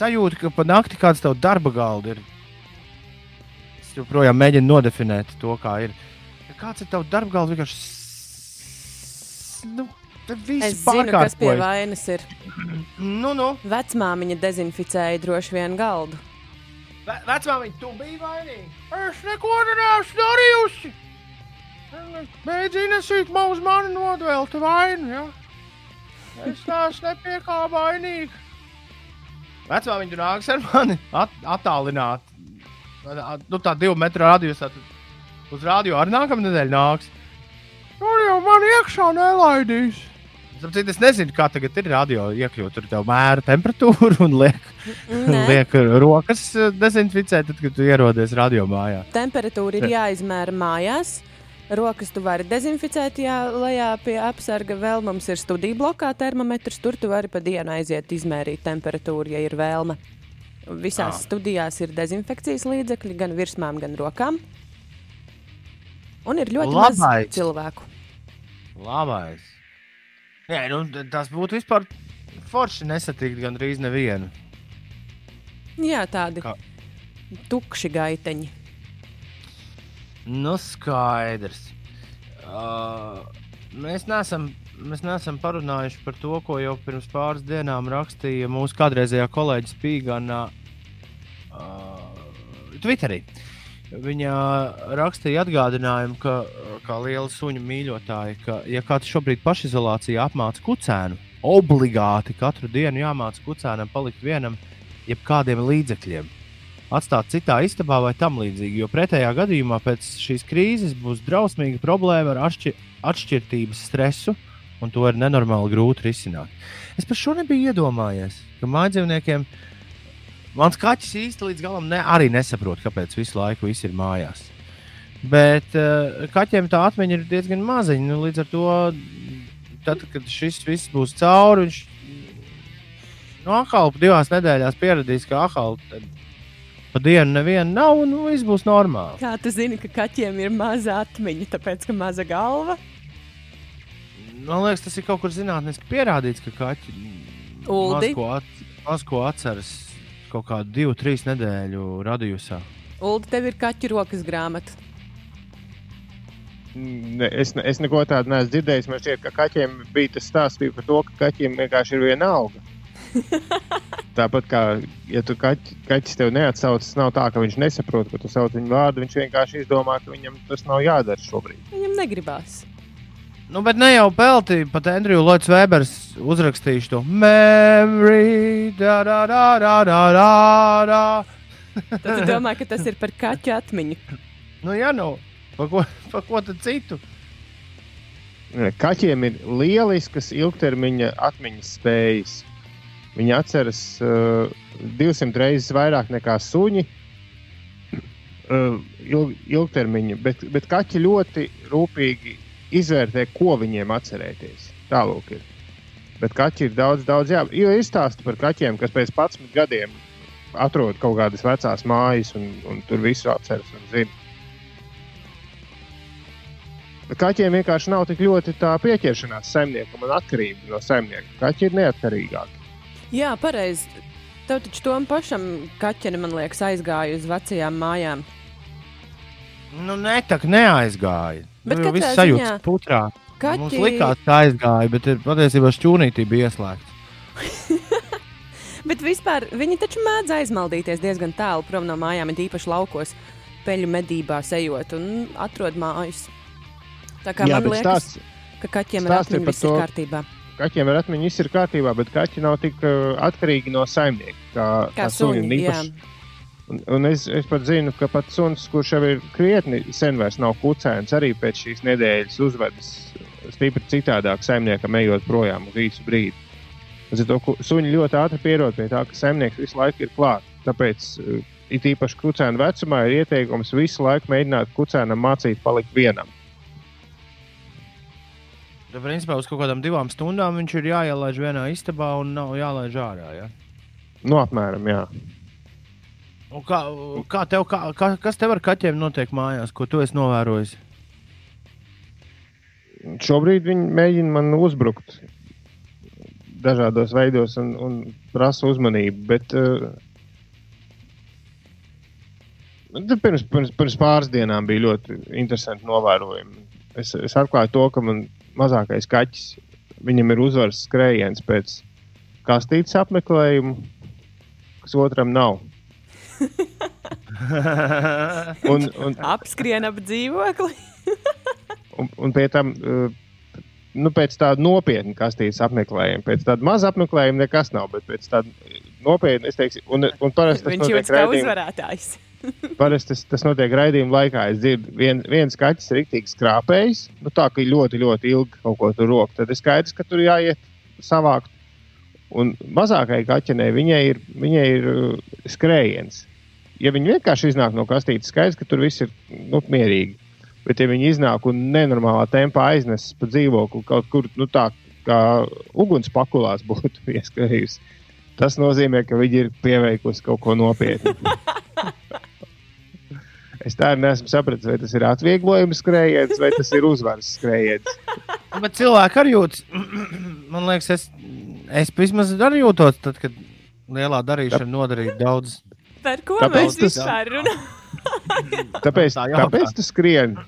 sajūta, ka pa nakti kāds tev darba galda ir. Es joprojām mēģinu nodefinēt to, kā ir. Kāds ir tavs darba galds? Vienkārši. Nu, Es zinu, kas pie vainas ir. Nu, nu. Vecmāmiņa dezinficēja droši vien galdu. Ve- Vecmāmiņa, tu biji vainīga. Es neko neesmu darījusi. Beidz inesīt man uz mani nodvēlta vainu. Ja? Es neesmu nepie kā vainīga. Vecmāmiņa, tu nāks ar mani at attālināt. Nu, tā divu metru radiusā. tad Uz rādio arī nākamā nedēļa nāks. Tur jau man iekšā nelaidīs. Tāpēc es nezinu, kā tagad ir radio iekļūt. Tur tev mēra temperatūru un liek, liek rokas eh, dezinficēt, tad, kad tu ierodies radio mājā. Temperatūra ir jāizmēra mājās. Rokas tu vari dezinficēt, jā, lejā pie apsarga. Vēl mums ir studiju blokā termometrs. Tur tu vari pa dienu aiziet izmērīt temperatūru, ja ir vēlme. Visās Ah. studijās ir dezinfekcijas līdzekļi gan virsmām, gan rokām. Un ir ļoti Labais. maz cilvēku. Labais. Nē, nu, tas būtu vispār forši nesatikt gandrīz nevienu. Jā, tādi Kā? tukši gaiteņi. Nu, skaidrs. Uh, mēs neesam. Mēs neesam parunājuši par to, ko jau pirms pāris dienām rakstīja mūsu kādreizējā kolēģis Pīgānā uh, Twitterī. Viņa rakstīja atgādinājumu, ka, kā liela suņu mīļotāja, ka, ja kāds šobrīd pašizolācijā apmāca kucēnu, obligāti katru dienu jāmāca kucēnam palikt vienam, jebkādiem līdzekļiem. Atstāt citā istabā vai tam līdzīgi, jo pretējā gadījumā pēc šīs krīzes būs drausmīga problēma ar atšķi atšķirtības stresu, un to ir nenormāli grūti risināt. Es par šo nebiju iedomājies, ka mājdzīvniekiem mans kaķis īsti līdz galam ne, arī nesaprot, kāpēc visu laiku viss ir mājās. Bet uh, kaķiem tā atmiņa ir diezgan maziņa. Nu, līdz ar to, tad, kad šis viss būs cauri, viņš nu, atkal divās nedēļās pieradīs, ka atkal pa dienu neviena nav, un nu, viss būs normāli. Kā tu zini, ka kaķiem ir maza atmiņa, tāpēc ka maza galva? Man liekas, tas ir kaut kur zinātnīgi pierādīts, ka kaķi Uldi? maz ko, at, maz ko atceras kaut kādu divu, trīs nedēļu radījusā. Ulu, tev ir kaķu rokas grāmata. Ne, es, ne- es neko tādu neesmu dzirdējis. Man šķiet, ka kaķiem bija tas stāsts bija par to, ka kaķiem vienkārši ir viena alga. Tāpat kā, ja tu kaķi, kaķis tev neatsauc, tas nav tā, ka viņš nesaprot, ka tu sauc viņu vārdu. Viņš vienkārši izdomā, ka viņam tas nav jādara šobrīd. Viņam negribās. Nu, bet ne jau pelti, pat Andriju Lots Vēbers uzrakstījuši to memory. Da, da, da, da, da, da, da. Tad tu domā, ka tas ir par kaķu atmiņu. Nu, ja nu, pa ko, pa ko tad citu? Kaķiem ir lieliskas ilgtermiņa atmiņas spējas. Viņi atceras uh, 200 reizes vairāk nekā suņi. Uh, ilg, ilgtermiņa, bet, bet kaķi ļoti rūpīgi izvērtē, ko viņiem atcerēties. Tālāk ir. Bet kaķi ir daudz, daudz jā. Jo ir stāsti par kaķiem, kas pēc 11 gadiem atrod kaut kādas vecās mājas un, un tur visu atceras un zina. Kaķiem vienkārši nav tik ļoti tā pieķeršanās saimniekam un atkarība no saimnieka. Kaķi ir neatkarīgāki. Jā, pareizi. Tev taču tam pašam kaķenim, man liekas, aizgāja uz vecajām mājām. Nu, ne tā, ka neaizgāja. Bet nu, viss sajūta ziņā putrā. Kaķi... Mums likās, ka aizgāja, bet ir patiesībā šķūnītī bija ieslēgts. Bet vispār viņi taču mēdz aizmaldīties diezgan tālu prom no mājām, it īpaši laukos, peļu medībās ejot un atrod mājas. Tā kā Jā, man liekas, stāsts- ka kaķiem atmiņa, par viss ir kārtībā. Kaķiem ir atmiņa, viss ir kārtībā, bet kaķi nav tik uh, atkarīgi no saimnieka kā, Kā suņi. suņi, Un īpaši- Un, un es, es pat zinu, ka pat suns, kurš jau ir krietni sen vairs nav kucēns, arī pēc šīs nedēļas uzvedas stipri citādāk saimniekam, ejot projām uz īsu brīdi. Līdz ar to ku- suņi ļoti ātri pierod pie tā, ka saimnieks visu laiku ir klāts. Tāpēc, uh, it īpaši kucēna vecumā, ir ieteikums visu laiku mēģināt kucēnam mācīt palikt vienam. Tad, principā, uz kaut kādām divām stundām viņš ir jāielaiž vienā istabā un nav jālaiž ārā. Ja? Nu, apmēram, jā. Un Kā, kā tev, kā, kā, kas tev ar kaķiem notiek mājās, ko tu esi novērojis? Šobrīd viņi mēģina man uzbrukt. dažādos veidos un, un prasa uzmanību. Bet, uh, pirms, pirms, pirms pāris dienām bija ļoti interesanti novērojumi. Es, es atklāju to, ka man mazākais kaķis, viņam ir uzvaras skrējiens pēc kastītes apmeklējuma, kas otram nav. un, un, Apskrien ap dzīvokli. un, un pie tam, uh, nu, pēc tāda nopietna kastītes apmeklējuma, pēc tāda maza apmeklējuma nekas nav, bet pēc tāda nopietna, es teiktu, un, un parasti tas Viņš jūtas kā uzvarētājs. Parasti tas, tas notiek raidījuma laikā. Es dzirdu, vien, viens kaķis ir rīktīgi skrāpējis. Nu, tā kā ļoti, ļoti ilgi kaut ko tur rok. Tad ir skaidrs, ka tur jāiet savākt. Un mazākajai kaķenei viņai ir, viņai ir uh, skrējiens ja viņi vienkārši iznāk no kastītes, skaidrs, ka tur viss ir nu, mierīgi. Bet, ja viņi iznāk un nenormālā tempā aiznes pa dzīvokli kaut kur nu, tā, kā ugunspakulās būtu ieskrējusi, tas nozīmē, ka viņi ir pieveikusi kaut ko nopietnu. Es tā neesmu sapratis, vai tas ir atvieglojuma skrējiens vai tas ir uzvaras skrējiens. Bet cilvēki arī jūtas, man liekas, es, es vismaz arī jūtos, tad, kad lielā darīšana nodarīja daudz Par ko tāpēc mēs tas... vispār runājam? tāpēc, tā kāpēc tu skrieni?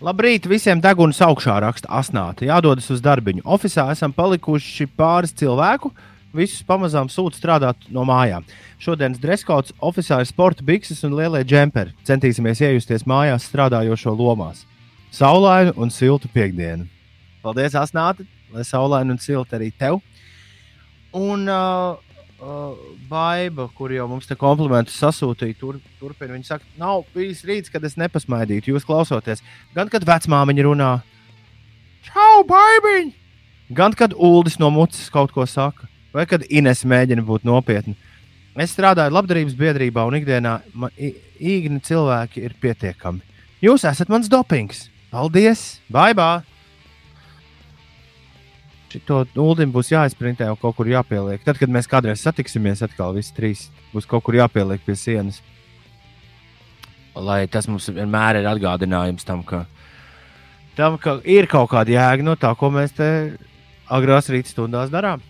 Labrīt, visiem deguns augšā raksta asnāta. Jādodas uz darbiņu. Oficā esam palikuši pāris cilvēku. Visus pamazām sūta strādāt no mājām. Šodienas dreskots oficiāli ir sporta bikses un lielie džemperi. Centīsimies iejusties mājās strādājošo lomās. Saulainu un siltu piekdienu. Paldies, Asnāta! lai saulaini un silti arī tev. Un uh, uh, Baiba, kur jau mums te komplimentus sasūtīja, tur, turpina. Viņa saka, nav bijis rīts, kad es nepasmaidītu, jūs klausoties. Gan kad vecmāmiņa runā, čau, baibiņ! Gan kad Uldis no mutes kaut ko saka, vai kad Ines mēģina būt nopietna. Es strādāju labdarības biedrībā, un ikdienā īgni cilvēki ir pietiekami. Jūs esat mans dopings. Paldies! Bye! bye. Šo ūdeni būs jāizprintē un kaut kur jāpieliek. Tad, kad mēs kādreiz satiksimies, atkal visi trīs būs kaut kur jāpieliek pie sienas. Lai tas mums vienmēr ir atgādinājums tam, ka, tam, ka ir kaut kāda jēga no tā, ko mēs te agrās rīta stundās darām.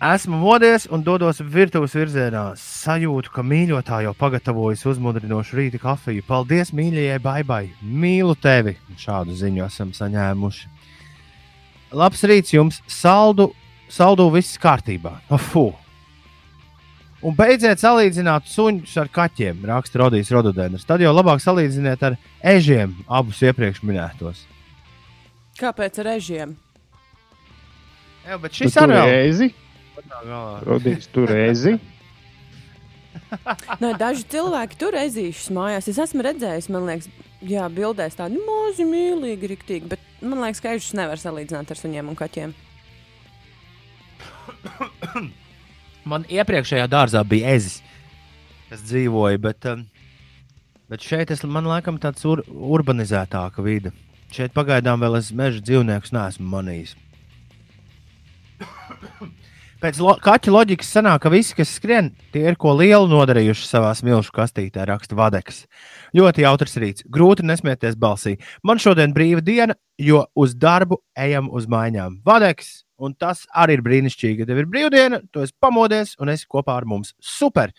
Esmu modies un dodos virtuves virzienā. Sajūtu, ka mīļotā jau pagatavojas uzmundrinošu rīta kafiju. Paldies, mīļajai, baibai! Mīlu tevi! Šādu ziņu esam saņēmuši. Labs rīts jums, saldu, saldu viss kārtībā. Fu. Un beidziet salīdzināt suņus ar kaķiem, raksta Rodijs Rododēns. Tad jau labāk salīdziniet ar ežiem, abus iepriekš minētos. Kāpēc ar ežiem? Jā, bet šis arī ir ezi. Rodijs tur ezi. Nē, daži cilvēki tur ezīšus mājās. Es esmu redzējis, man liekas, jā, bildēs tādi mazi, mīlīgi, riktīgi, bet man liekas, ka ežus nevar salīdzināt ar suņiem un kaķiem. Man iepriekšējā dārzā bija ezis, kas dzīvoja, bet, um, bet šeit es, man liekas, tāds ur, urbanizētāka vide. Šeit pagaidām vēl es meža dzīvniekus neesmu manījis. Pēc lo kaķa loģikas sanāk, ka visi, kas skrien, tie ir ko lielu nodarījuši savā milzu kastītē, raksta Vadeks. Ļoti jautrs rīts, grūti nesmieties balsī. Man šodien brīva diena, jo uz darbu ejam uz mājām. Vadeks, un tas arī ir brīnišķīgi. Tev ir brīvdiena, tu esi pamodies un esi kopā ar mums. Super!